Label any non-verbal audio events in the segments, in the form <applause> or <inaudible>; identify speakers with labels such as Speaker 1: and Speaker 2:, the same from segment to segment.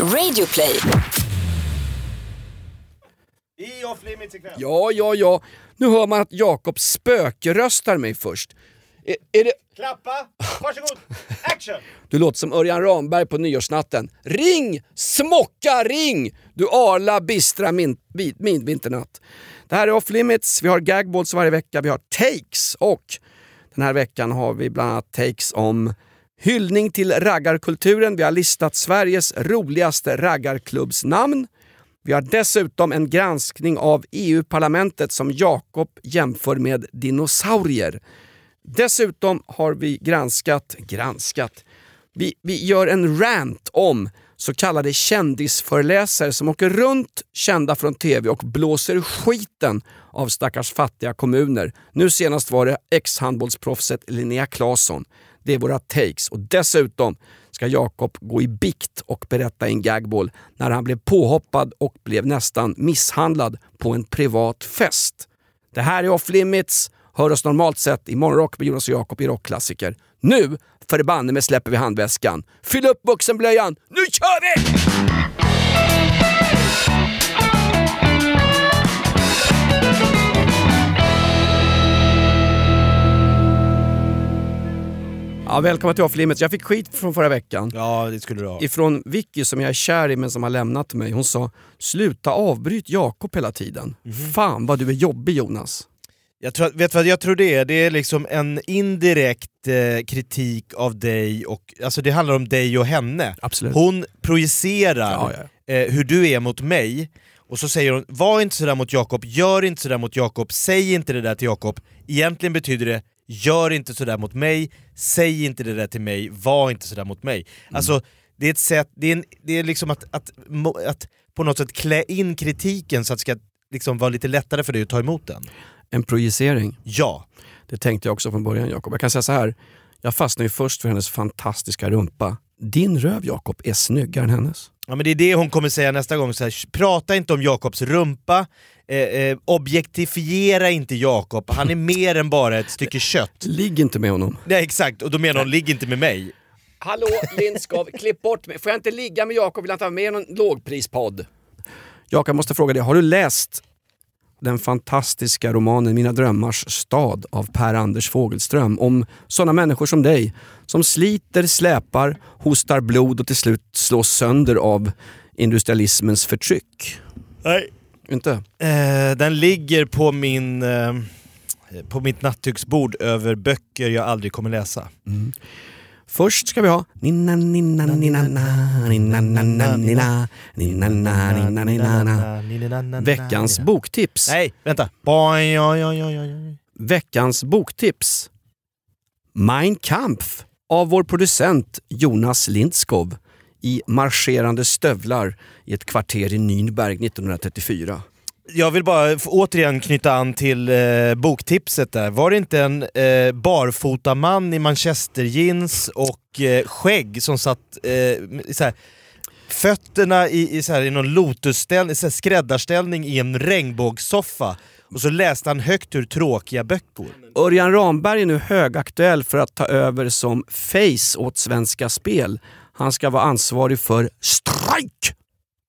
Speaker 1: Radioplay.
Speaker 2: I off limits ikväll.
Speaker 3: Ja, ja, ja. Nu hör man att Jakob spökröstar mig först. Är, är det...
Speaker 2: Klappa, varsågod, action! <laughs>
Speaker 3: Du låter som Örjan Ramberg på nyårsnatten. Ring! Smocka, ring! Du arla, bistra min, min, min vinternatt. Det här är Off Limits, vi har gagballs varje vecka, vi har takes och den här veckan har vi bland annat takes om hyllning till raggarkulturen. Vi har listat Sveriges roligaste raggarklubbsnamn. Vi har dessutom en granskning av EU-parlamentet som Jakob jämför med dinosaurier. Dessutom har vi granskat, granskat, vi, vi gör en rant om så kallade kändisföreläsare som åker runt kända från TV och blåser skiten av stackars fattiga kommuner. Nu senast var det ex-handbollsproffset Linnea Claesson. Det är våra takes och dessutom ska Jakob gå i bikt och berätta i en gagball när han blev påhoppad och blev nästan misshandlad på en privat fest. Det här är Off Limits. Hör oss normalt sett i Morgonrock med Jonas och Jakob i rockklassiker. Nu förbanne mig släpper vi handväskan. Fyll upp vuxenblöjan. Nu kör vi! Ja, välkommen till Off Limits. Jag fick skit från förra veckan.
Speaker 2: Ja, det skulle du ha.
Speaker 3: Ifrån Vicky som jag är kär i men som har lämnat mig. Hon sa “Sluta avbryt Jakob hela tiden”. Fan vad du är jobbig Jonas.
Speaker 2: Jag tror, vet vad jag tror det är? Det är liksom en indirekt eh, kritik av dig, och, alltså det handlar om dig och henne.
Speaker 3: Absolut.
Speaker 2: Hon projicerar
Speaker 3: Ja, ja.
Speaker 2: Eh, hur du är mot mig, och så säger hon “var inte sådär mot Jakob, gör inte sådär mot Jakob, säg inte det där till Jakob”. Egentligen betyder det “gör inte sådär mot mig, säg inte det där till mig, var inte sådär mot mig”.
Speaker 3: Mm.
Speaker 2: Alltså, det är ett sätt, det är, en, det är liksom att, att, att på något sätt klä in kritiken så att det ska liksom vara lite lättare för dig att ta emot den.
Speaker 3: En projicering.
Speaker 2: Ja.
Speaker 3: Det tänkte jag också från början Jakob. Jag kan säga så här. Jag fastnade ju först för hennes fantastiska rumpa. Din röv Jakob är snyggare än hennes.
Speaker 2: Ja men det är det hon kommer säga nästa gång, så här, prata inte om Jakobs rumpa, eh, eh, objektifiera inte Jakob, han är mer än bara ett stycke kött.
Speaker 3: Ligg inte med honom.
Speaker 2: Nej exakt, och då menar hon ligg inte med mig.
Speaker 3: Hallå Lindskov, <laughs> klipp bort mig. Får jag inte ligga med Jakob vill han vara med någon lågprispodd. Jakob, jag måste fråga dig, har du läst den fantastiska romanen Mina drömmars stad av Per-Anders Fogelström om sådana människor som dig som sliter, släpar, hostar blod och till slut slås sönder av industrialismens förtryck?
Speaker 2: Nej.
Speaker 3: Inte?
Speaker 2: Eh, den ligger på min... Eh, på mitt nattduksbord över böcker jag aldrig kommer läsa.
Speaker 3: Först ska vi ha Ninna ninna ninna na, ninna nanna ninna, ninna na, ninna ninna na. Veckans boktips.
Speaker 2: Nej, vänta.
Speaker 3: Veckans boktips. Mein Kampf av vår producent Jonas Lindskov i marscherande stövlar i ett kvarter i Nürnberg 1934.
Speaker 2: Jag vill bara återigen knyta an till eh, boktipset där. Var det inte en eh, barfota man i manchesterjeans och eh, skägg som satt eh, så här, fötterna i, i, så här, i någon lotusställning, så här, skräddarställning i en regnbågssoffa och så läste han högt ur tråkiga böcker.
Speaker 3: Örjan Ramberg är nu högaktuell för att ta över som face åt Svenska Spel. Han ska vara ansvarig för Strike!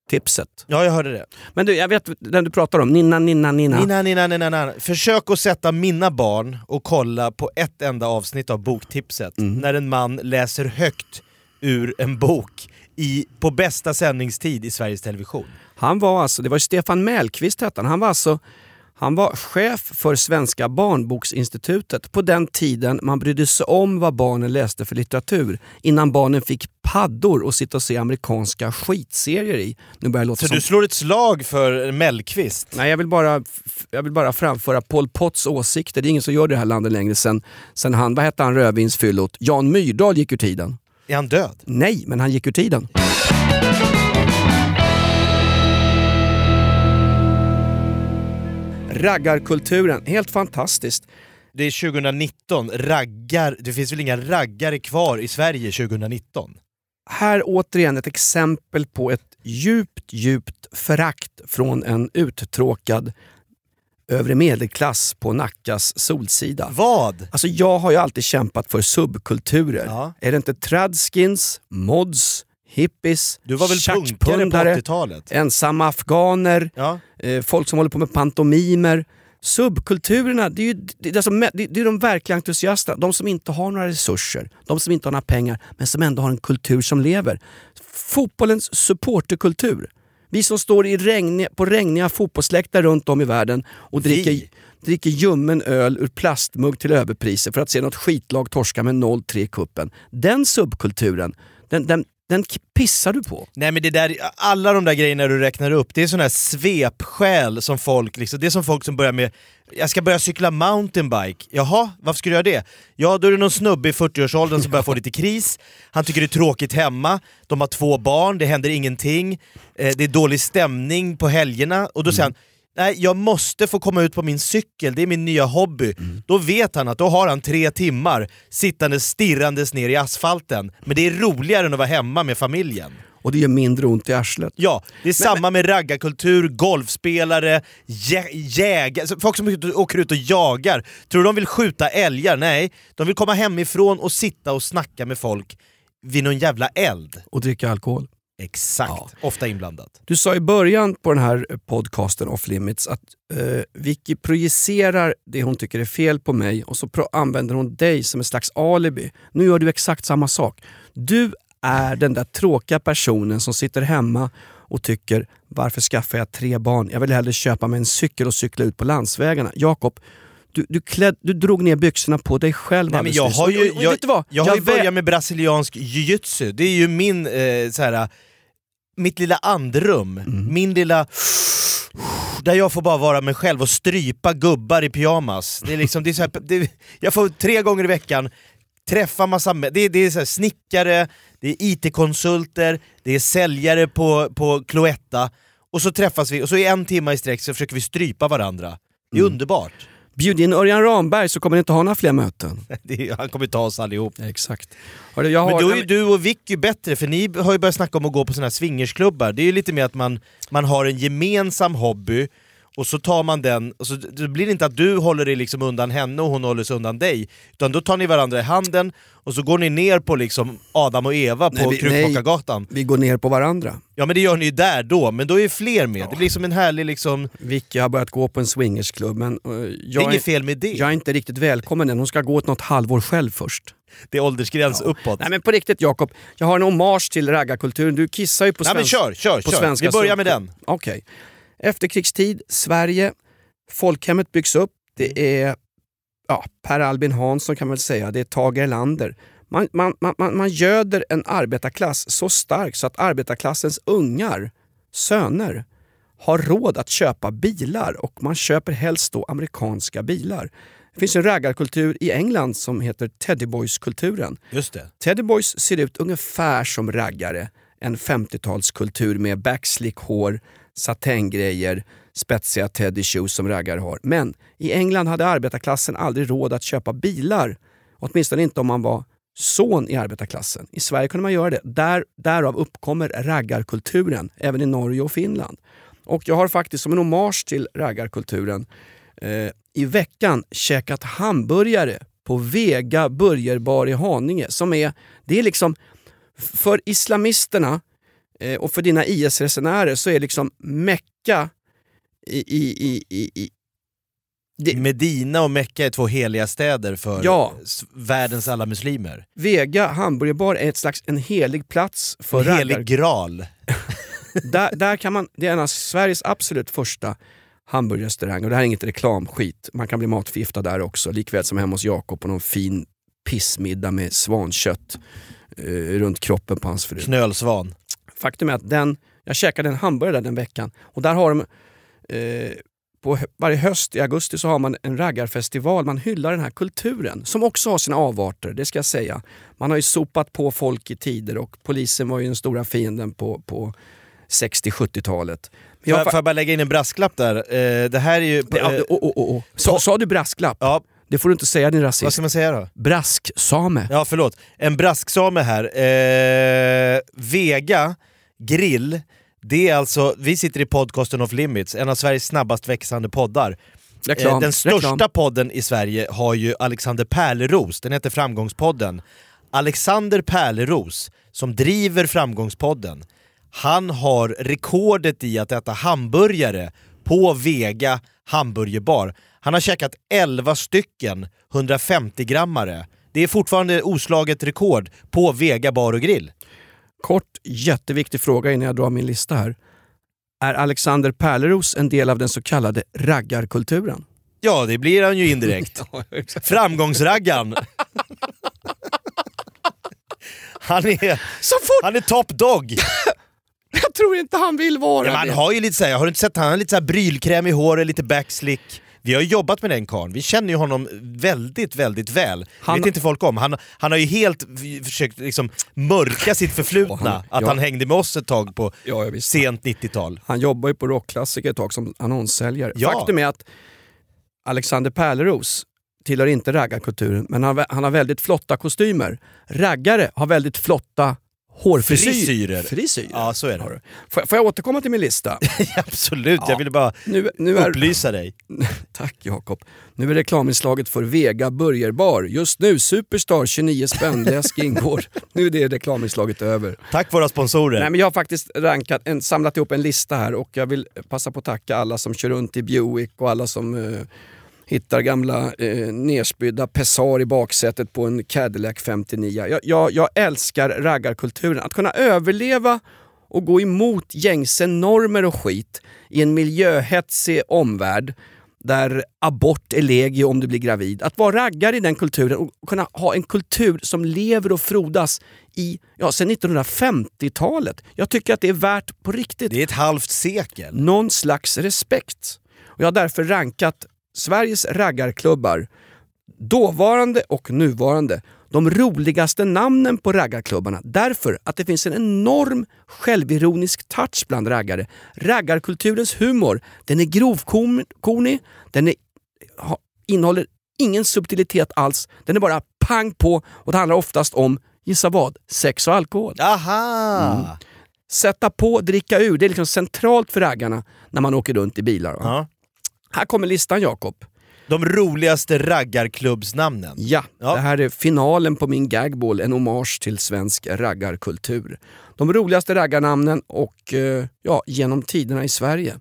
Speaker 3: Tipset.
Speaker 2: Ja, jag hörde det.
Speaker 3: Men du, jag vet den du pratar om. Ninna, ninna, ninna.
Speaker 2: Nina, nina, nina, nina. Försök att sätta mina barn och kolla på ett enda avsnitt av boktipset när en man läser högt ur en bok i, på bästa sändningstid i Sveriges Television.
Speaker 3: Han var alltså, det var Stefan Mellqvist hette han. Han var alltså han var chef för Svenska barnboksinstitutet på den tiden man brydde sig om vad barnen läste för litteratur innan barnen fick paddor och sitta och se amerikanska skitserier i. Nu börjar låta
Speaker 2: Så
Speaker 3: som...
Speaker 2: du slår ett slag för Mellqvist?
Speaker 3: Nej, jag vill, bara, jag vill bara framföra Pol Pots åsikter. Det är ingen som gör det här landet längre sen, sen han, vad hette han, rödvinsfyllot? Jan Myrdal gick ur tiden.
Speaker 2: Är han död?
Speaker 3: Nej, men han gick ur tiden. Raggarkulturen, helt fantastiskt.
Speaker 2: Det är 2019, raggar, det finns väl inga raggare kvar i Sverige 2019?
Speaker 3: Här återigen ett exempel på ett djupt, djupt förakt från en uttråkad övre medelklass på Nackas solsida.
Speaker 2: Vad?
Speaker 3: Alltså jag har ju alltid kämpat för subkulturer.
Speaker 2: Ja.
Speaker 3: Är det inte tradskins, mods, hippies,
Speaker 2: Du var väl punkare på
Speaker 3: tjackpundare,
Speaker 2: 80-talet?
Speaker 3: ensamma afghaner,
Speaker 2: Ja.
Speaker 3: eh, folk som håller på med pantomimer. Subkulturerna, det är ju det är, alltså, det det är de verkliga entusiasterna. De som inte har några resurser, de som inte har några pengar, men som ändå har en kultur som lever. Fotbollens supporterkultur. Vi som står i regniga, på regniga fotbollsläktare runt om i världen och dricker, dricker ljummen öl ur plastmugg till överpriser för att se något skitlag torska med 0-3 i kuppen. Den subkulturen, den, den, den pissar du på.
Speaker 2: Nej men det där, alla de där grejerna du räknar upp, det är sån här svepskäl som folk, liksom, det är som folk som börjar med jag ska börja cykla mountainbike. Jaha, varför ska du göra det? Ja, då är det någon snubbe i 40-årsåldern som börjar få lite kris, han tycker det är tråkigt hemma, de har två barn, det händer ingenting, eh, det är dålig stämning på helgerna, och då säger han Nej, jag måste få komma ut på min cykel, det är min nya hobby. Då vet han att då har han tre timmar sittande stirrandes ner i asfalten. Men det är roligare än att vara hemma med familjen.
Speaker 3: Och det gör mindre ont i arslet.
Speaker 2: Ja, det är samma med raggarkultur, golfspelare, jä jägare, alltså folk som åker ut och jagar. Tror du de vill skjuta älgar? Nej, de vill komma hemifrån och sitta och snacka med folk vid någon jävla eld.
Speaker 3: Och dricka alkohol.
Speaker 2: Exakt,
Speaker 3: Ja.
Speaker 2: ofta inblandat.
Speaker 3: Du sa i början på den här podcasten Off Limits att eh, Vicky projicerar det hon tycker är fel på mig och så använder hon dig som ett slags alibi. Nu gör du exakt samma sak. Du är den där tråkiga personen som sitter hemma och tycker varför skaffar jag tre barn? Jag vill hellre köpa mig en cykel och cykla ut på landsvägarna. Jakob, du, du, klädd, du drog ner byxorna på dig själv
Speaker 2: Nej, men jag har ju,
Speaker 3: Och- och
Speaker 2: jag,
Speaker 3: vet du vad?
Speaker 2: jag har ju börjat med brasiliansk jiu-jitsu, det är ju min, eh, så här, mitt lilla andrum,
Speaker 3: Mm.
Speaker 2: min lilla... Där jag får bara vara mig själv och strypa gubbar i pyjamas. Det är liksom, det är så här, det, jag får tre gånger i veckan träffa massa... Det är, det är så snickare, det är IT-konsulter, det är säljare på, på Cloetta, och så träffas vi och så i en timme i sträck så försöker vi strypa varandra. Det är
Speaker 3: Mm.
Speaker 2: underbart.
Speaker 3: Bjud in Örjan Ramberg så kommer ni inte ha några fler möten. <laughs>
Speaker 2: Är, han kommer ta oss allihop.
Speaker 3: Exakt. Hörru, jag
Speaker 2: Men
Speaker 3: har,
Speaker 2: då är ju du och Vicky bättre, för ni har ju börjat snacka om att gå på såna här swingersklubbar. Det är ju lite mer att man, man har en gemensam hobby, och så tar man den, och så det blir inte att du håller dig liksom undan henne och hon håller sig undan dig, utan då tar ni varandra i handen och så går ni ner på liksom Adam och Eva på
Speaker 3: Nej, vi-
Speaker 2: Krukmakargatan.
Speaker 3: vi går ner på varandra.
Speaker 2: Ja men det gör ni ju där då, men då är ju fler med. Det blir som en härlig liksom...
Speaker 3: Vicky har börjat gå på en swingersklubb men eh,
Speaker 2: Det är
Speaker 3: jag,
Speaker 2: inget fel med det.
Speaker 3: jag är inte riktigt välkommen än. Hon ska gå ett något halvår själv först.
Speaker 2: Det är åldersgräns uppåt.
Speaker 3: Nej men på riktigt Jakob, jag har en hommage till raggarkulturen. Du kissar ju på,
Speaker 2: Nej men kör, kör,
Speaker 3: på
Speaker 2: kör!
Speaker 3: svenska
Speaker 2: Vi börjar med den.
Speaker 3: Okej. Efterkrigstid, Sverige, folkhemmet byggs upp. Det är ja, Per Albin Hansson kan man väl säga, det är Tage Erlander. Man, man, man, man, göder en arbetarklass så stark så att arbetarklassens ungar, söner, har råd att köpa bilar och man köper helst då amerikanska bilar. Det finns en raggarkultur i England som heter Teddyboys-kulturen.
Speaker 2: Just det.
Speaker 3: Teddyboys ser ut ungefär som raggare. En 50-talskultur med backslick hår, satängrejer, spetsiga teddy shoes som raggare har. Men i England hade arbetarklassen aldrig råd att köpa bilar. Åtminstone inte om man var son i arbetarklassen. I Sverige kunde man göra det. Där, därav uppkommer raggarkulturen, även i Norge och Finland. Och jag har faktiskt som en hommage till raggarkulturen eh, i veckan käkat hamburgare på Vega Burgerbar i Haninge. Som är, det är liksom, för islamisterna eh, och för dina IS-resenärer så är liksom Mecka i, i, i, i, det,
Speaker 2: Medina och Mecka är två heliga städer för
Speaker 3: Ja.
Speaker 2: världens alla muslimer.
Speaker 3: Vega hamburgerbar är ett slags en helig plats för
Speaker 2: En helig graal. <laughs>
Speaker 3: där, där kan man, det är en av Sveriges absolut första hamburgerrestauranger och det här är inget reklamskit. Man kan bli matförgiftad där också, likväl som hemma hos Jakob på någon fin pissmiddag med svankött eh, runt kroppen på hans fru.
Speaker 2: Knölsvan.
Speaker 3: Faktum är att den, jag käkade en hamburgare där den veckan och där har de eh, på varje höst i augusti så har man en raggarfestival. Man hyllar den här kulturen som också har sina avarter, det ska jag säga. Man har ju sopat på folk i tider och polisen var ju den stora fienden på, på 60-70-talet. Men
Speaker 2: Får får jag bara lägga in en brasklapp där? Eh, det här är ju...
Speaker 3: Ja,
Speaker 2: eh,
Speaker 3: oh, oh, oh, oh. Sa, sa du brasklapp?
Speaker 2: ja,
Speaker 3: Det får du inte säga din
Speaker 2: vad
Speaker 3: rasist.
Speaker 2: ska man säga då?
Speaker 3: Brasksame.
Speaker 2: Ja, förlåt. En brasksame här. Eh, Vega grill, det är alltså, vi sitter i podcasten Off Limits, en av Sveriges snabbast växande poddar.
Speaker 3: Reklam.
Speaker 2: Eh, den största
Speaker 3: Reklam.
Speaker 2: podden i Sverige har ju Alexander Pärleros, den heter Framgångspodden. Alexander Pärleros som driver Framgångspodden, han har rekordet i att äta hamburgare på Vega hamburgerbar. Han har käkat 11 stycken 150-grammare. Det är fortfarande oslaget rekord på Vega bar och grill.
Speaker 3: Kort, jätteviktig fråga innan jag drar min lista här. Är Alexander Pärleros en del av den så kallade raggarkulturen?
Speaker 2: Ja, det blir han ju indirekt. <laughs> Framgångsraggan. Han är,
Speaker 3: fort!
Speaker 2: han är top dog.
Speaker 3: Jag tror inte han vill vara
Speaker 2: Ja, men han
Speaker 3: det.
Speaker 2: har ju lite såhär, har du inte sett han har lite såhär brylkräm i håret, lite backslick. Vi har jobbat med den karln. vi känner ju honom väldigt, väldigt väl.
Speaker 3: Han-
Speaker 2: vet inte folk om. Han, han har ju helt försökt liksom mörka sitt förflutna,
Speaker 3: Ja, han-
Speaker 2: att
Speaker 3: ja.
Speaker 2: han hängde med oss ett tag på
Speaker 3: Ja,
Speaker 2: sent 90-tal.
Speaker 3: Han jobbar ju på rockklassiker ett tag som annonssäljare.
Speaker 2: Ja.
Speaker 3: Faktum är att Alexander Pärleros tillhör inte raggarkulturen, men han, har- han har väldigt flotta kostymer. Raggare har väldigt flotta hårfrisyrer.
Speaker 2: Frisyrer.
Speaker 3: Frisyrer.
Speaker 2: Ja, så är det.
Speaker 3: Får, jag- får jag återkomma till min lista? <laughs>
Speaker 2: Absolut, jag ville bara
Speaker 3: Nu, nu är,
Speaker 2: upplysa dig. <laughs>
Speaker 3: tack Jakob. Nu är reklaminslaget för Vega Burgerbar. Just nu Superstar 29 spänn, läsk ingår. <laughs> Nu är det reklaminslaget över.
Speaker 2: Tack våra sponsorer.
Speaker 3: Nej, men jag har faktiskt rankat, en, samlat ihop en lista här och jag vill passa på att tacka alla som kör runt i Buick och alla som eh, hittar gamla eh, nerspydda Pessar i baksätet på en Cadillac 59. Jag, jag, jag älskar raggarkulturen. Att kunna överleva och gå emot gängse normer och skit i en miljöhetsig omvärld där abort är legio om du blir gravid. Att vara raggare i den kulturen och kunna ha en kultur som lever och frodas i, ja, sedan 1950-talet. Jag tycker att det är värt på riktigt
Speaker 2: Det är ett halvt sekel.
Speaker 3: någon slags respekt. Och jag har därför rankat Sveriges raggarklubbar, dåvarande och nuvarande, de roligaste namnen på raggarklubbarna. Därför att det finns en enorm självironisk touch bland raggare. Raggarkulturens humor, den är grovkornig, den är, innehåller ingen subtilitet alls. Den är bara pang på och det handlar oftast om, gissa vad, sex och alkohol.
Speaker 2: Aha!
Speaker 3: Sätta på, dricka ur, det är liksom centralt för raggarna när man åker runt i bilar.
Speaker 2: Ja.
Speaker 3: Här kommer listan Jakob.
Speaker 2: De roligaste raggarklubbsnamnen.
Speaker 3: Ja,
Speaker 2: Ja.
Speaker 3: det här är finalen på min gagball, en hommage till svensk raggarkultur. De roligaste raggarnamnen och eh, ja, genom tiderna i Sverige.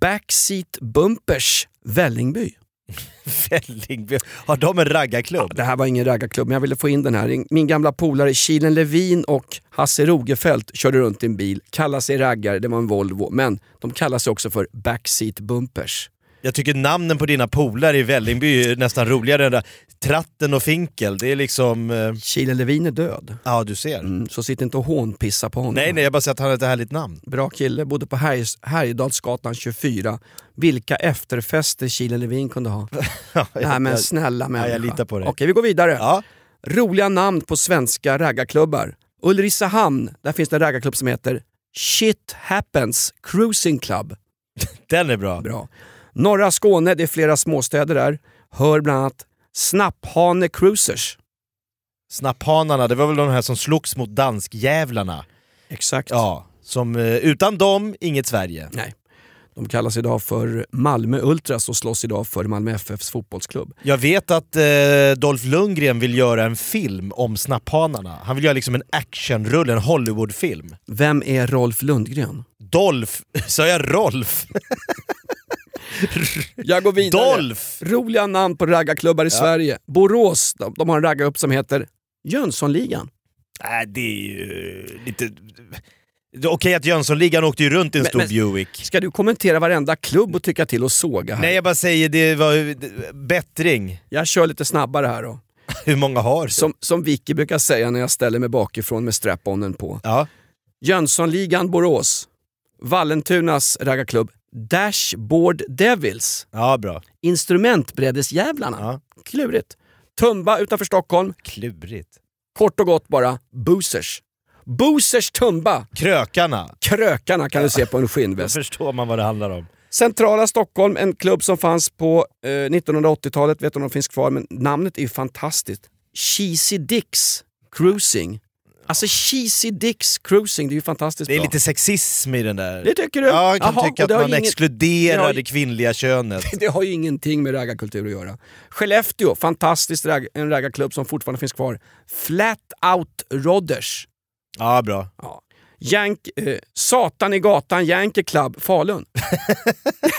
Speaker 3: Backseat Bumpers, Vällingby. <laughs>
Speaker 2: Vällingby. Har de en raggarklubb?
Speaker 3: Det här var ingen raggarklubb, men jag ville få in den här. Min gamla polare Kilen Levin och Hasse Rogefelt körde runt i en bil, kallade sig raggare, det var en Volvo, men de kallar sig också för Backseat Bumpers.
Speaker 2: Jag tycker namnen på dina polare i Vällingby är nästan roligare än det där. Tratten och Finkel, det är liksom... eh,
Speaker 3: Kilen Levin är död.
Speaker 2: Ja, du ser.
Speaker 3: Mm, så sitt inte och hånpissa på honom.
Speaker 2: Nej, nej, jag bara säger att han har ett härligt namn.
Speaker 3: Bra kille, bodde på Härj- Härjedalsgatan 24. Vilka efterfester Kilen Levin kunde ha. <laughs>
Speaker 2: Ja,
Speaker 3: Nej men snälla människa.
Speaker 2: jag litar på dig.
Speaker 3: Okej, vi går vidare.
Speaker 2: Ja.
Speaker 3: Roliga namn på svenska raggarklubbar. Ulricehamn, där finns det en raggarklubb som heter Shit Happens Cruising Club. <laughs>
Speaker 2: Den är bra.
Speaker 3: Bra. Norra Skåne, det är flera småstäder där. Hör bland annat Snapphane Cruisers.
Speaker 2: Snapphanarna, det var väl de här som slogs mot danskjävlarna.
Speaker 3: Exakt.
Speaker 2: Ja, som, eh, utan dem, inget Sverige.
Speaker 3: Nej. De kallas idag för Malmö Ultras och slåss idag för Malmö FFs fotbollsklubb.
Speaker 2: Jag vet att eh, Dolph Lundgren vill göra en film om snapphanarna. Han vill göra liksom en actionrulle, en Hollywoodfilm.
Speaker 3: Vem är Rolf Lundgren?
Speaker 2: Dolph, <laughs> sa jag Rolf? <laughs>
Speaker 3: Jag går vidare.
Speaker 2: Dolph!
Speaker 3: Roliga namn på raggarklubbar i Sverige. Borås, de, de har en raggarklubb som heter Jönssonligan.
Speaker 2: Nej, det är ju lite... Okej att Jönssonligan åkte ju runt i en
Speaker 3: Men-
Speaker 2: stor
Speaker 3: men-
Speaker 2: Buick.
Speaker 3: Ska du kommentera varenda klubb och tycka till och såga här?
Speaker 2: Nej, jag bara säger det var bättring.
Speaker 3: Jag kör lite snabbare här då. <laughs>
Speaker 2: Hur många har?
Speaker 3: Som, som Vicky brukar säga när jag ställer mig bakifrån med strap-onen på.
Speaker 2: Ja.
Speaker 3: Jönssonligan Borås. Vallentunas raggarklubb Dashboard Devils.
Speaker 2: ja, bra.
Speaker 3: Instrumentbrädesjävlarna.
Speaker 2: Ja.
Speaker 3: Klurigt. Tumba utanför Stockholm.
Speaker 2: Klurigt.
Speaker 3: Kort och gott bara Boosers. Boosers Tumba.
Speaker 2: Krökarna.
Speaker 3: Krökarna kan du se på en
Speaker 2: Då
Speaker 3: skinnväst.
Speaker 2: förstår man vad det handlar om.
Speaker 3: Centrala Stockholm, en klubb som fanns på eh, 1980-talet, vet inte om de finns kvar, men namnet är ju fantastiskt. Cheesy Dicks Cruising. Alltså Cheesy Dicks Cruising, det är ju fantastiskt
Speaker 2: Det är
Speaker 3: bra.
Speaker 2: lite sexism i den där.
Speaker 3: Det tycker du?
Speaker 2: Ja, jag kan
Speaker 3: Jaha,
Speaker 2: tycka att man
Speaker 3: ju ingen-
Speaker 2: exkluderar
Speaker 3: det har
Speaker 2: det kvinnliga könet. <laughs>
Speaker 3: Det har ju ingenting med raggarkultur att göra. Skellefteå, fantastiskt ragg, en raggarklubb som fortfarande finns kvar. Flat Out Rodders.
Speaker 2: Ja, bra.
Speaker 3: Ja. Jank, eh, Satan i gatan, Yankee Club, Falun. <laughs>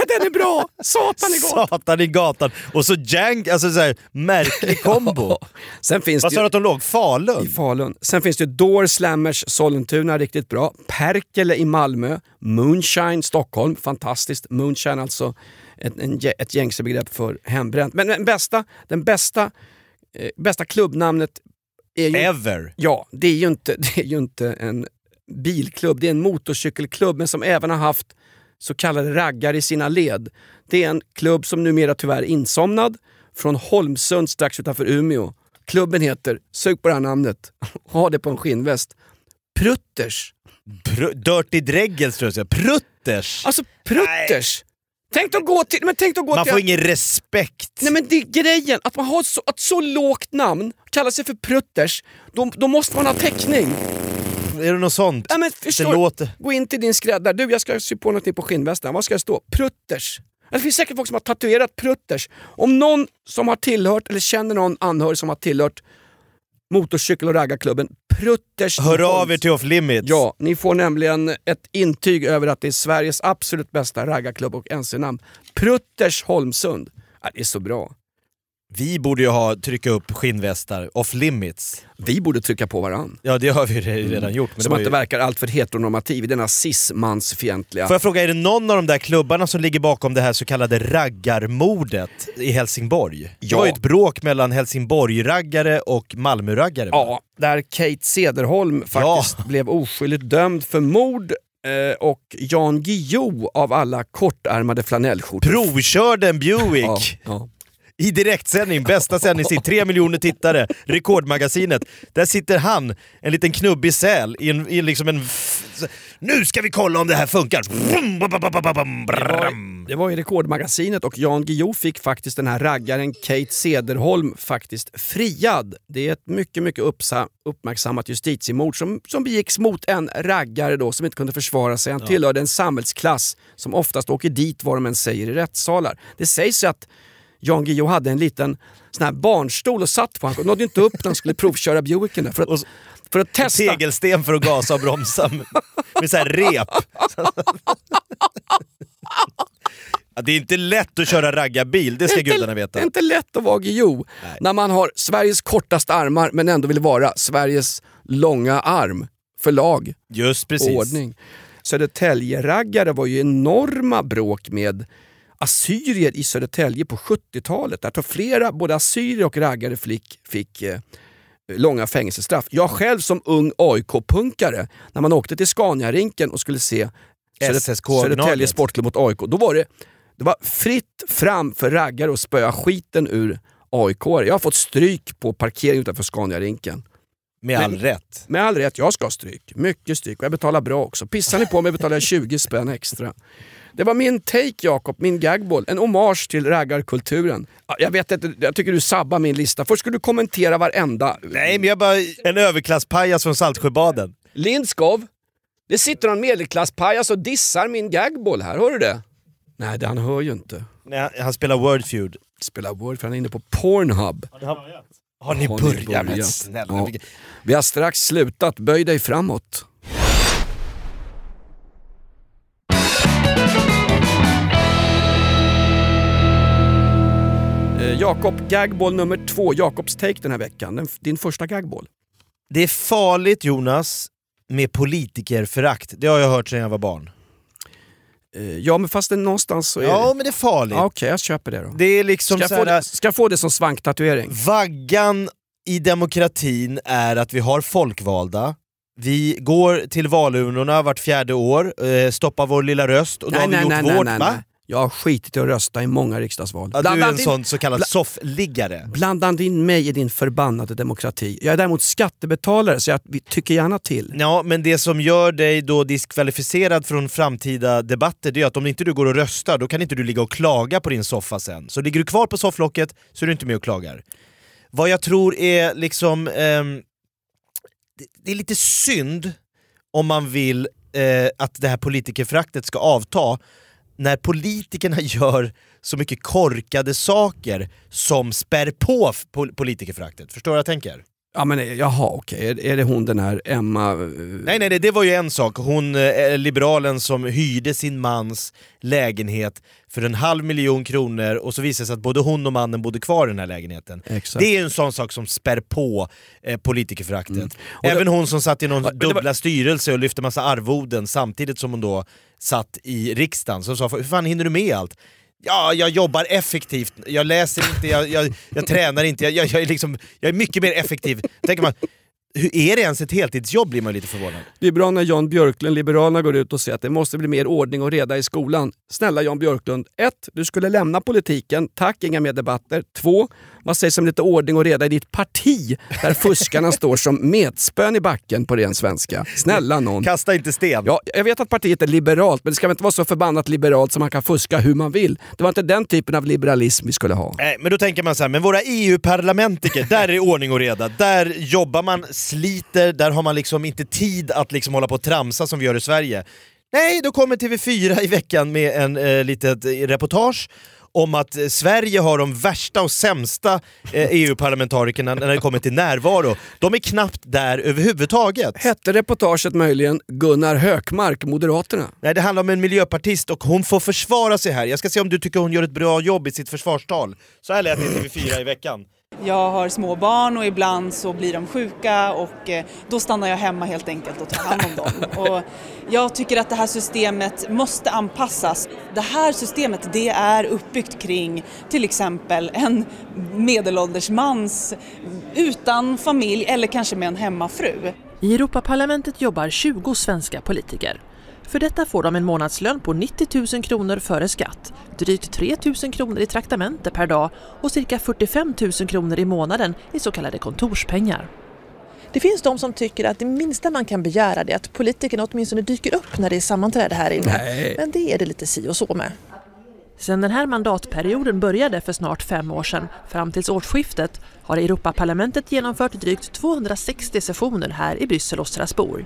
Speaker 3: Den är bra! Satan i gatan.
Speaker 2: Satan i gatan. Och så Jank, alltså så här, märklig <laughs> kombo.
Speaker 3: Sen finns
Speaker 2: Vad
Speaker 3: det
Speaker 2: sa du att de låg?
Speaker 3: i
Speaker 2: Falun?
Speaker 3: Falun. Sen finns det ju Door Slammers Sollentuna, riktigt bra. Perkele i Malmö. Moonshine Stockholm, fantastiskt. Moonshine alltså ett, en, ett gängse begrepp för hembränt. Men den bästa, den bästa, eh, bästa klubbnamnet är ju
Speaker 2: Ever.
Speaker 3: Ja, det är ju inte, <laughs> det är ju inte en bilklubb, det är en motorcykelklubb men som även har haft så kallade raggar i sina led. Det är en klubb som numera tyvärr är insomnad från Holmsund strax utanför Umeå. Klubben heter, sug på det här namnet, <laughs> ha det på en skinnväst, Prutters.
Speaker 2: Pr- Dirty Dreggels tror jag jag. Prutters!
Speaker 3: Alltså Prutters! Tänk att gå till... Men tänk att gå
Speaker 2: Man
Speaker 3: till
Speaker 2: får ingen respekt.
Speaker 3: Nej men det är grejen, att man har så, ett så lågt namn, kallar sig för Prutters, då, då måste man ha täckning.
Speaker 2: Är det något sånt?
Speaker 3: Ja, men
Speaker 2: det
Speaker 3: förstår,
Speaker 2: låter...
Speaker 3: Gå in till din skräddare. Du, jag ska sy på något på skinnvästen. Vad ska det stå? Prutters. Det finns säkert folk som har tatuerat Prutters. Om någon som har tillhört, eller känner någon anhörig som har tillhört motorcykel och raggarklubben Prutters
Speaker 2: Hör av er till Off Limits.
Speaker 3: Ja, ni får nämligen ett intyg över att det är Sveriges absolut bästa raggarklubb och NC-namn. Prutters Holmsund. Ja, det är så bra.
Speaker 2: Vi borde ju ha trycka upp skinnvästar, Off Limits.
Speaker 3: Vi borde trycka på varann.
Speaker 2: Ja det har vi re- redan gjort. Men
Speaker 3: Som
Speaker 2: det
Speaker 3: att det
Speaker 2: ju...
Speaker 3: verkar alltför heteronormativ i denna cis-mansfientliga...
Speaker 2: Får jag fråga, är det någon av de där klubbarna som ligger bakom det här så kallade raggarmordet i Helsingborg? Det
Speaker 3: Ja.
Speaker 2: var ju ett bråk mellan Helsingborg-raggare och Malmö-raggare.
Speaker 3: Ja, där Kate Cederholm faktiskt blev oskyldigt dömd för mord eh, och Jan Guillou av alla kortärmade flanellskjortor.
Speaker 2: Provkörde en Buick
Speaker 3: Ja, ja.
Speaker 2: I direktsändning, bästa sändningstid, tre miljoner tittare, Rekordmagasinet. Där sitter han, en liten knubbig säl, i, en, i liksom en... Nu ska vi kolla om det här funkar!
Speaker 3: Det var, det var i Rekordmagasinet och Jan Guillou fick faktiskt den här raggaren Kate Cederholm faktiskt friad. Det är ett mycket, mycket uppsa, uppmärksammat justitiemord som, som begicks mot en raggare då som inte kunde försvara sig. Han tillhörde en samhällsklass som oftast åker dit vad de än säger i rättssalar. Det sägs ju att Jan Guillou hade en liten sån här barnstol och satt på. Han nådde inte upp när han skulle provköra Buicken. där. För att, för att testa.
Speaker 2: Tegelsten för att gasa och bromsa med, så här rep. Ja, det är inte lätt att köra raggarbil, det ska
Speaker 3: inte-
Speaker 2: gudarna
Speaker 3: Det
Speaker 2: veta.
Speaker 3: är inte lätt att vara Guillou när man har Sveriges kortaste armar men ändå vill vara Sveriges långa arm för lag
Speaker 2: Just
Speaker 3: och
Speaker 2: precis.
Speaker 3: ordning. Södertälje-raggare var ju enorma bråk med assyrier i Södertälje på 70-talet. Där flera, både assyrier och raggare fick, fick eh, långa fängelsestraff. Jag själv som ung AIK-punkare, när man åkte till Scaniarinken och skulle se
Speaker 2: SSK
Speaker 3: Södertälje. Sportklubb mot AIK, då var det, det var fritt fram för raggare att spöa skiten ur AIK. Jag har fått stryk på parkering utanför Scaniarinken.
Speaker 2: Med all rätt.
Speaker 3: Med all rätt, jag ska ha stryk. Mycket stryk och jag betalar bra också. Pissar ni på mig betalar jag 20 spänn extra. Det var min take Jakob, min gagball. En hommage till raggarkulturen. Ja, Jag vet inte, jag tycker du sabbar min lista. Först ska du kommentera varenda.
Speaker 2: Nej men jag bara en överklasspajas från Saltsjöbaden.
Speaker 3: Lindskov, det sitter en medelklasspajas och dissar min gagball här, hör du det? Nej, det han hör ju inte.
Speaker 2: Nej, han spelar Wordfeud.
Speaker 3: Spelar Word för han är inne på Pornhub.
Speaker 2: Har ni
Speaker 3: Har ni
Speaker 2: börjat? snälla.
Speaker 3: Ja. Vi har strax slutat, böj dig framåt. Jakob, gagball nummer två. Jakobs take den här veckan. Din första gagball.
Speaker 2: Det är farligt Jonas med politikerförakt. Det har jag hört sedan jag var barn.
Speaker 3: Eh, Ja, men fast det någonstans så är
Speaker 2: Ja
Speaker 3: det...
Speaker 2: men det är farligt.
Speaker 3: Ja, Okej, jag köper det då.
Speaker 2: Det är liksom
Speaker 3: Ska jag,
Speaker 2: så
Speaker 3: få det, ska jag få det som svanktatuering?
Speaker 2: Vaggan i demokratin är att vi har folkvalda, vi går till valurnorna vart fjärde år, eh, stoppar vår lilla röst och då har vi gjort vårt. va?
Speaker 3: Jag har skitit i att rösta i många riksdagsval.
Speaker 2: Ja, du är en
Speaker 3: din-
Speaker 2: sån så kallad soffliggare.
Speaker 3: Blanda inte in mig i din förbannade demokrati. Jag är däremot skattebetalare så jag tycker gärna till.
Speaker 2: Ja, men det som gör dig då diskvalificerad från framtida debatter det är att om inte du går och röstar då kan inte du ligga och klaga på din soffa sen. Så ligger du kvar på sofflocket så är du inte med och klagar. Vad jag tror är liksom... ehm, det, är lite synd om man vill eh, att det här politikerföraktet ska avta när politikerna <laughs> gör så mycket korkade saker som spär på politikerföraktet. Förstår du vad jag tänker?
Speaker 3: Ja men jaha okej, är, är det hon den här Emma... eh,
Speaker 2: Nej, nej, nej, det var ju en sak. Hon, eh, liberalen som hyrde sin mans lägenhet för en halv miljon kronor och så visade det sig att både hon och mannen bodde kvar i den här lägenheten.
Speaker 3: Exakt.
Speaker 2: Det är en sån sak som spär på eh, politikerföraktet.
Speaker 3: Mm. det-
Speaker 2: Även hon som satt i någon
Speaker 3: Ja, det var-
Speaker 2: dubbla styrelse och lyfte massa arvoden samtidigt som hon då satt i riksdagen. Så sa hur fan hinner du med allt? Ja, jag jobbar effektivt, jag läser inte, jag, jag, jag tränar inte, jag, jag, jag, är liksom, jag är mycket mer effektiv. Tänker man, hur är det ens ett heltidsjobb blir man lite förvånad.
Speaker 3: Det är bra när Jan Björklund, Liberalerna, går ut och säger att det måste bli mer ordning och reda i skolan. Snälla Jan Björklund. 1. Du skulle lämna politiken. Tack, inga mer debatter. 2. Vad sägs om lite ordning och reda i ditt parti där fuskarna <laughs> står som metspön i backen på ren svenska? Snälla någon.
Speaker 2: Kasta inte sten.
Speaker 3: Ja, jag vet att partiet är liberalt, men det ska väl inte vara så förbannat liberalt som man kan fuska hur man vill. Det var inte den typen av liberalism vi skulle ha.
Speaker 2: Nej, men då tänker man så här, men våra EU-parlamentiker, där är ordning och reda. Där jobbar man, sliter, där har man liksom inte tid att liksom hålla på och tramsa som vi gör i Sverige. Nej, då kommer TV4 i veckan med en eh, litet eh, reportage om att eh, Sverige har de värsta och sämsta eh, EU-parlamentarikerna när det kommer till närvaro. De är knappt där överhuvudtaget.
Speaker 3: Hette reportaget möjligen Gunnar Hökmark, Moderaterna?
Speaker 2: Nej, det handlar om en miljöpartist och hon får försvara sig här. Jag ska se om du tycker hon gör ett bra jobb i sitt försvarstal. Så här lät det i TV4 i veckan.
Speaker 1: Jag har små barn och ibland så blir de sjuka och eh, då stannar jag hemma helt enkelt och tar hand om dem. <laughs> Och jag tycker att det här systemet måste anpassas. Det här systemet det är uppbyggt kring till exempel en medelålders mans utan familj eller kanske med en hemmafru.
Speaker 4: I Europaparlamentet jobbar 20 svenska politiker. För detta får de en månadslön på 90 000 kronor före skatt, drygt 3 000 kronor i traktamente per dag och cirka 45 000 kronor i månaden i så kallade kontorspengar. Det finns de som tycker att det minsta man kan begära är att politikerna åtminstone dyker upp när det är sammanträde här inne.
Speaker 3: Nej.
Speaker 4: Men det är det lite si och så med. Sedan den här mandatperioden började för snart fem år sedan fram tills årsskiftet har Europaparlamentet genomfört drygt 260 sessioner här i Bryssel och Strasbourg.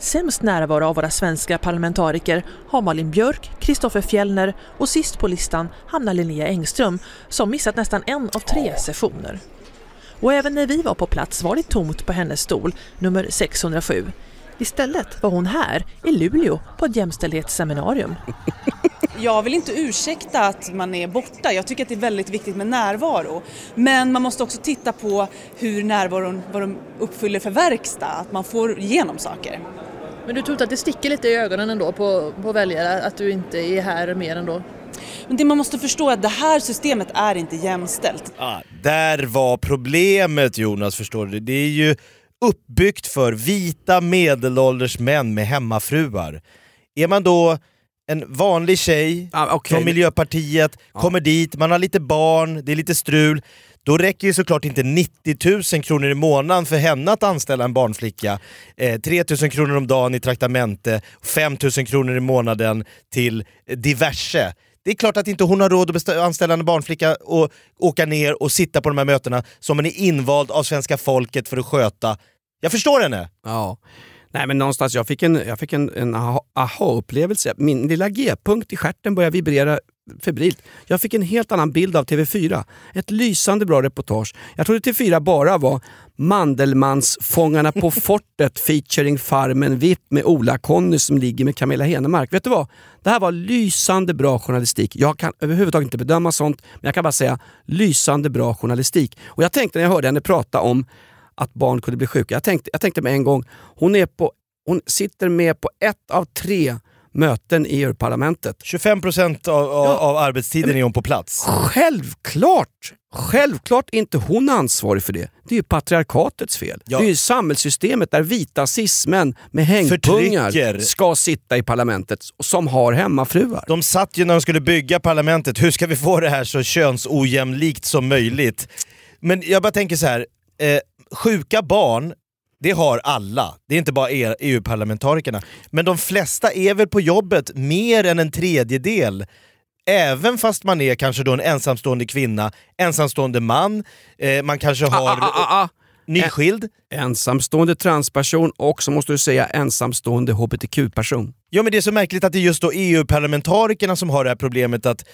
Speaker 4: Sämst närvaro av våra svenska parlamentariker har Malin Björk, Kristoffer Fjellner och sist på listan hamnar Linnea Engström som missat nästan en av tre sessioner. Och även när vi var på plats var det tomt på hennes stol, nummer 607. Istället var hon här, i Luleå, på ett jämställdhetsseminarium. <laughs>
Speaker 1: Jag vill inte ursäkta att man är borta, jag tycker att det är väldigt viktigt med närvaro. Men man måste också titta på hur närvaron, vad de uppfyller för verkstad, att man får igenom saker.
Speaker 4: Men du tror inte att det sticker lite i ögonen ändå på, på väljare att du inte är här mer ändå?
Speaker 1: Men det man måste förstå är att det här systemet är inte jämställt.
Speaker 2: Ah, där var problemet Jonas, förstår du. Det är ju uppbyggt för vita medelålders män med hemmafruar. Är man då en vanlig tjej
Speaker 3: Ah, okej.
Speaker 2: från Miljöpartiet, kommer dit, man har lite barn, det är lite strul. Då räcker ju såklart inte 90 000 kronor i månaden för henne att anställa en barnflicka. Eh, 3 000 kronor om dagen i traktamente, 5 000 kronor i månaden till diverse. Det är klart att inte hon har råd att anställa en barnflicka och åka ner och sitta på de här mötena som hon är invald av svenska folket för att sköta. Jag förstår henne!
Speaker 3: Ja. Nej men någonstans, jag fick en, jag fick en, en aha- aha-upplevelse. Min lilla G-punkt i stjärten började vibrera febrilt. Jag fick en helt annan bild av TV4. Ett lysande bra reportage. Jag trodde TV4 bara var Mandelmans-Fångarna på <laughs> fortet featuring Farmen VIP med Ola-Conny som ligger med Camilla Henemark. Vet du vad? Det här var lysande bra journalistik. Jag kan överhuvudtaget inte bedöma sånt, men jag kan bara säga lysande bra journalistik. Och jag tänkte när jag hörde henne prata om att barn kunde bli sjuka. Jag tänkte, jag tänkte med en gång, hon, är på, hon sitter med på ett av tre möten i EU-parlamentet.
Speaker 2: 25% av, av, av arbetstiden är hon på plats.
Speaker 3: Självklart! Självklart är inte hon ansvarig för det. Det är ju patriarkatets fel.
Speaker 2: Ja.
Speaker 3: Det är ju samhällssystemet där vita cismän med hängpungar
Speaker 2: Förtrycker.
Speaker 3: ska sitta i parlamentet som har hemmafruar.
Speaker 2: De satt ju när de skulle bygga parlamentet, hur ska vi få det här så könsojämlikt som möjligt? Men jag bara tänker så här. Eh, sjuka barn, det har alla. Det är inte bara er- EU-parlamentarikerna. Men de flesta är väl på jobbet mer än en tredjedel. Även fast man är kanske då en ensamstående kvinna, ensamstående man, eh, man kanske har
Speaker 3: Ah, ah, ah, ah.
Speaker 2: nyskild.
Speaker 3: Ensamstående transperson och så måste du säga ensamstående hbtq-person.
Speaker 2: Ja men det är så märkligt att det är just då EU-parlamentarikerna som har det här problemet att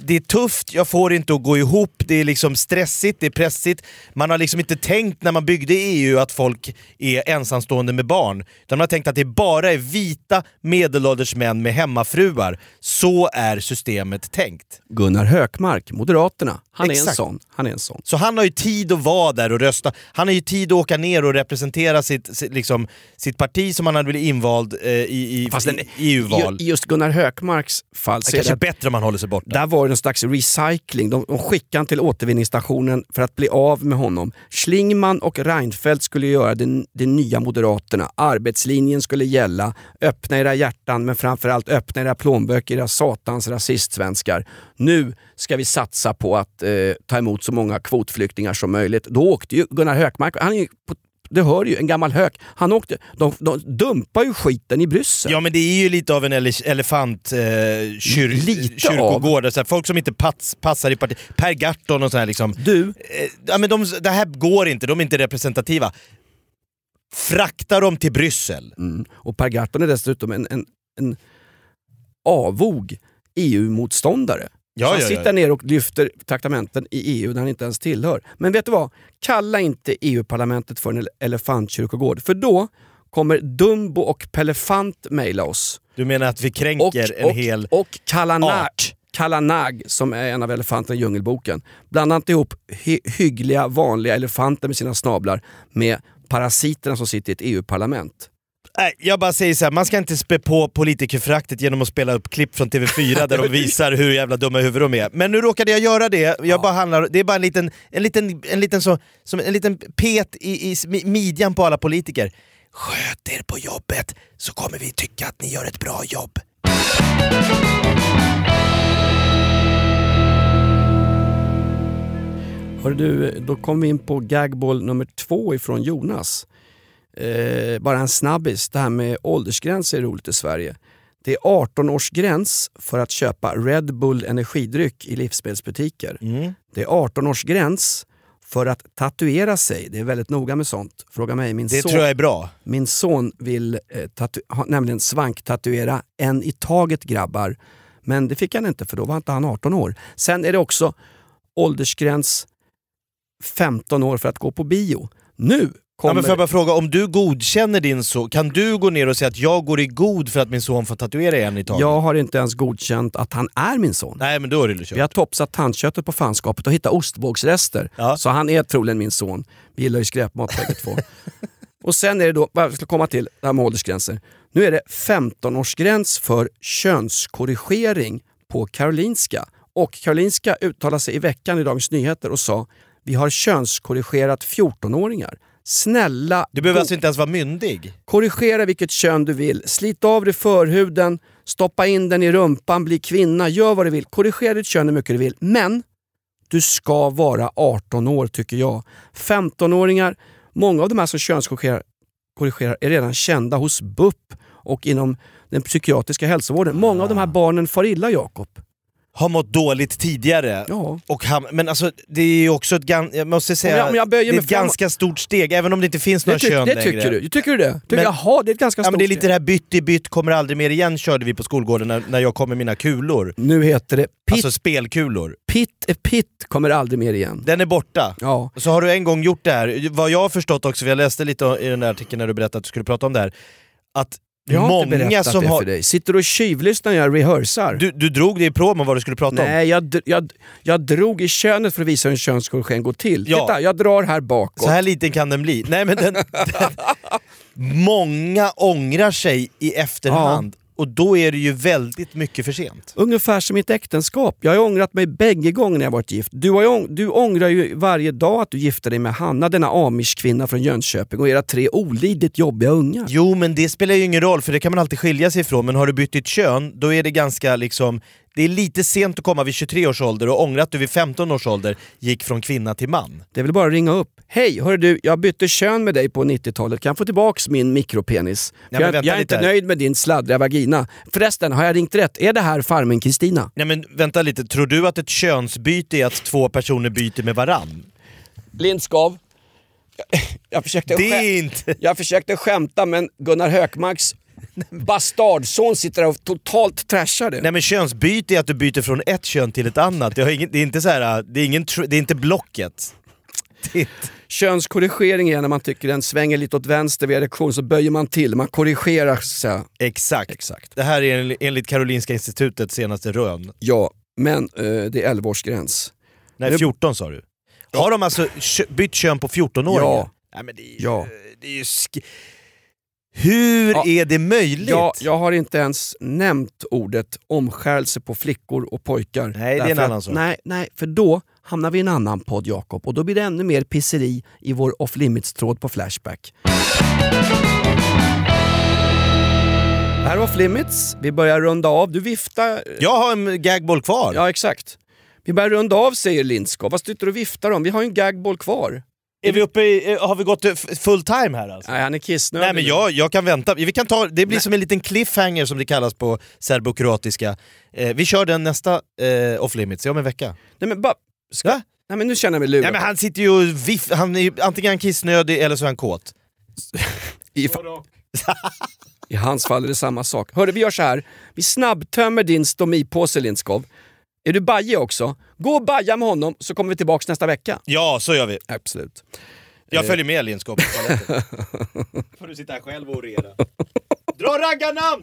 Speaker 2: det är tufft, jag får det inte att gå ihop, det är liksom stressigt, det är pressigt. Man har liksom inte tänkt när man byggde EU att folk är ensamstående med barn. Utan man har tänkt att det bara är vita medelålders män med hemmafruar. Så är systemet tänkt.
Speaker 3: Gunnar Hökmark, Moderaterna, han är, en sån. han är en sån.
Speaker 2: Så han har ju tid att vara där och rösta. Han har ju tid att åka ner och representera sitt, sitt, liksom, sitt parti som han hade blivit invald eh, i, i,
Speaker 3: Fast den-
Speaker 2: i EU-val.
Speaker 3: I just Gunnar Hökmarks fall
Speaker 2: Det
Speaker 3: är
Speaker 2: kanske är bättre om man håller sig borta.
Speaker 3: Där var det en slags recycling. De, de skickade han till återvinningsstationen för att bli av med honom. Schlingman och Reinfeldt skulle göra det, det nya Moderaterna. Arbetslinjen skulle gälla. Öppna era hjärtan men framförallt öppna era plånböcker, era satans rasistsvenskar. Nu ska vi satsa på att eh, ta emot så många kvotflyktingar som möjligt. Då åkte ju Gunnar Hökmark, han är på, det hör ju, en gammal hök. Han åkte, de, de dumpar ju skiten i Bryssel.
Speaker 2: Ja men det är ju lite av en ele elefant eh, kyr kyrkogård. Här, folk som inte pass, passar i partiet. Per Gahrton och sådär liksom.
Speaker 3: Du,
Speaker 2: Eh, ja, men de, det här går inte, de är inte representativa. Frakta dem till Bryssel.
Speaker 3: Mm. Och Per Gahrton är dessutom en, en, en avog EU-motståndare.
Speaker 2: Ja,
Speaker 3: Så han
Speaker 2: ja, ja.
Speaker 3: sitter ner och lyfter traktamenten i EU där han inte ens tillhör. Men vet du vad? Kalla inte EU-parlamentet för en ele- elefantkyrkogård. För då kommer Dumbo och Pellefant mejla oss.
Speaker 2: Du menar att vi kränker
Speaker 3: Och,
Speaker 2: en
Speaker 3: och,
Speaker 2: hel
Speaker 3: och Kalana,
Speaker 2: art?
Speaker 3: Kalanag, som är en av elefanterna i Djungelboken, blandat ihop hy hyggliga vanliga elefanter med sina snablar med parasiterna som sitter i ett EU-parlament.
Speaker 2: Nej, jag bara säger så här, man ska inte spä på politikerföraktet genom att spela upp klipp från TV4 där de <laughs> visar hur jävla dumma i huvudet de är. Men nu råkade jag göra det, jag bara handlar, det är bara en liten, en liten, en liten, så, som en liten pet i, i midjan på alla politiker. Sköt er på jobbet så kommer vi tycka att ni gör ett bra jobb.
Speaker 3: Hör du, då kom vi in på gagball nummer två ifrån Jonas. Eh, bara en snabbis, det här med åldersgränser är roligt i Sverige. Det är 18-årsgräns för att köpa Red Bull energidryck i livsmedelsbutiker. Det är 18-årsgräns för att tatuera sig. Det är väldigt noga med sånt. Fråga mig, min
Speaker 2: Det
Speaker 3: son,
Speaker 2: tror jag är bra.
Speaker 3: min son vill eh, tatu- ha, nämligen svanktatuera en i taget grabbar. Men det fick han inte för då var inte han 18 år. Sen är det också åldersgräns 15 år för att gå på bio. Nu
Speaker 2: Ja,
Speaker 3: kommer...
Speaker 2: men får jag bara fråga, om du godkänner din son, kan du gå ner och säga att jag går i god för att min son får tatuera en i taget?
Speaker 3: jag har inte ens godkänt att han är min son.
Speaker 2: Nej men då är det kört.
Speaker 3: Vi har topsat tandköttet på fanskapet och hittat ostbågsrester.
Speaker 2: Ja.
Speaker 3: Så han är troligen min son. Vi gillar ju skräpmat bägge två. <laughs> Och sen är det då, vad jag ska komma till det här med åldersgränser. Nu är det 15-årsgräns för könskorrigering på Karolinska. Och Karolinska uttalade sig i veckan i Dagens Nyheter och sa vi har könskorrigerat 14-åringar. Snälla,
Speaker 2: Du behöver alltså inte ens vara myndig?
Speaker 3: korrigera vilket kön du vill. Slit av dig förhuden, stoppa in den i rumpan, bli kvinna, gör vad du vill. Korrigera ditt kön hur mycket du vill. Men du ska vara 18 år tycker jag. 15-åringar, många av de här som könskorrigerar korrigerar är redan kända hos BUP och inom den psykiatriska hälsovården. Många av de här barnen far illa Jakob.
Speaker 2: Har mått dåligt tidigare.
Speaker 3: Ja.
Speaker 2: Och ham- men alltså det är ju också ett, gan- jag måste säga,
Speaker 3: Om jag- om jag
Speaker 2: det är ett ganska stort steg, även om det inte finns några kön
Speaker 3: det
Speaker 2: längre.
Speaker 3: tycker du? Tycker du det? Tycker,
Speaker 2: Men-
Speaker 3: jaha, det är ett ganska
Speaker 2: Ja,
Speaker 3: stort
Speaker 2: men det är lite det här bytt i bytt kommer aldrig mer igen körde vi på skolgården när, när jag kom med mina kulor.
Speaker 3: Nu heter det Pitt,
Speaker 2: Alltså spelkulor.
Speaker 3: Pitt är Pitt kommer aldrig mer igen.
Speaker 2: Den är borta.
Speaker 3: Ja.
Speaker 2: Så har du en gång gjort det här, vad jag har förstått också, för jag läste lite i den där artikeln när du berättade att du skulle prata om det här, att
Speaker 3: Jag har
Speaker 2: många som
Speaker 3: det
Speaker 2: har...
Speaker 3: för dig. Sitter du och tjuvlyssnar när jag rehearsar?
Speaker 2: Du, du drog det i promen vad du skulle prata om.
Speaker 3: Nej, jag, jag, jag drog i könet för att visa hur en könskorrigering går till.
Speaker 2: Ja.
Speaker 3: Titta, jag drar här bakåt.
Speaker 2: Så här liten kan den bli. Nej men den, <laughs> den, många ångrar sig i efterhand och då är det ju väldigt mycket för sent.
Speaker 3: Ungefär som mitt äktenskap. Jag har ångrat mig bägge gångerna jag varit gift. Du, har du ångrar ju varje dag att du gifte dig med Hanna, denna amish-kvinna från Jönköping och era tre olidligt jobbiga ungar.
Speaker 2: Jo men det spelar ju ingen roll för det kan man alltid skilja sig ifrån men har du bytt ditt kön då är det ganska liksom det är lite sent att komma vid 23 års ålder och ångra att du vid 15 års ålder gick från kvinna till man.
Speaker 3: Det är väl bara att ringa upp. Hej, hör du, jag bytte kön med dig på 90-talet. Kan jag få tillbaks min mikropenis?
Speaker 2: men
Speaker 3: jag, jag är inte
Speaker 2: här.
Speaker 3: nöjd med din sladdriga vagina. Förresten, har jag ringt rätt? Är det här farmen Kristina?
Speaker 2: Nej men vänta lite, tror du att ett könsbyte är att två personer byter med varann?
Speaker 3: Lindskav. Jag försökte,
Speaker 2: Det
Speaker 3: skä-
Speaker 2: är inte...
Speaker 3: jag försökte skämta men Gunnar Hökmarks <laughs> bastardson sitter där och totalt trashar det.
Speaker 2: Nej men könsbyte är att du byter från ett kön till ett annat. Det, ingen, det är inte så här, det är, ingen, det är inte blocket. <laughs> Inte-
Speaker 3: Könskorrigering är när man tycker den svänger lite åt vänster vid erektion så böjer man till, man korrigerar så.
Speaker 2: Exakt.
Speaker 3: Exakt.
Speaker 2: Det här är en- enligt Karolinska institutets senaste rön.
Speaker 3: Ja, men eh, det är 11-årsgräns.
Speaker 2: Nej,
Speaker 3: Det-
Speaker 2: 14 sa du. Har de alltså bytt kön på 14-åringar?
Speaker 3: Ja.
Speaker 2: Nej, men det är ju,
Speaker 3: Ja.
Speaker 2: det är ju Hur
Speaker 3: Ja.
Speaker 2: är det möjligt?
Speaker 3: Ja, jag har inte ens nämnt ordet omskärelse på flickor och pojkar.
Speaker 2: Nej, det är en annan sak.
Speaker 3: Nej, nej, för då hamnar vi i en annan podd Jakob och då blir det ännu mer pisseri i vår off limits-tråd på Flashback. Här var off limits, vi börjar runda av. Du viftar...
Speaker 2: Jag har en gagboll kvar.
Speaker 3: Ja, exakt. Vi börjar runda av säger Lindskov. Vad sitter du och viftar om? Vi har ju en gagboll kvar.
Speaker 2: Är vi uppe i, eh, har vi gått eh, full time här alltså?
Speaker 3: Nej, han är kissnödig.
Speaker 2: Nej men jag, jag kan vänta, vi kan ta, det blir som en liten cliffhanger som det kallas på serbokroatiska. Eh, vi kör den nästa eh, off limits, om en vecka.
Speaker 3: Nej men bara... Ska...
Speaker 2: Va?
Speaker 3: Nej men nu känner jag mig lurad.
Speaker 2: Nej, men han sitter ju och viff, han är antingen kissnödig eller så är han kåt. <laughs>
Speaker 3: I, I hans fall är det samma sak. Hörru, vi gör så här. Vi snabbtömmer din stomipåse Lindskov. Är du baje också? Gå och baja med honom så kommer vi tillbaka nästa vecka.
Speaker 2: Ja, så gör vi.
Speaker 3: Absolut.
Speaker 2: Jag följer med Lindskog på toaletten. <laughs> får du sitta här själv och orera. Dra raggarnamn!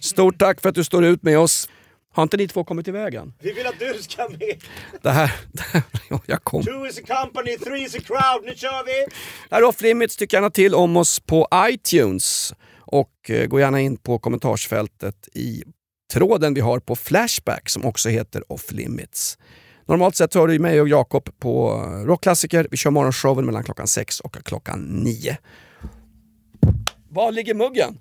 Speaker 3: Stort tack för att du står ut med oss. Har inte ni två kommit i vägen?
Speaker 2: Vi vill att du ska med!
Speaker 3: Det här... Det här <laughs> ja, jag kom.
Speaker 2: Two is a company, three is a crowd, nu kör vi!
Speaker 3: Det här är Off Limits. Tyck gärna till om oss på iTunes. Och eh, gå gärna in på kommentarsfältet i tråden vi har på Flashback som också heter Off Limits. Normalt sett hör du mig och Jakob på eh, Rockklassiker. Vi kör morgonshowen mellan klockan 6 och klockan 9. Var ligger muggen?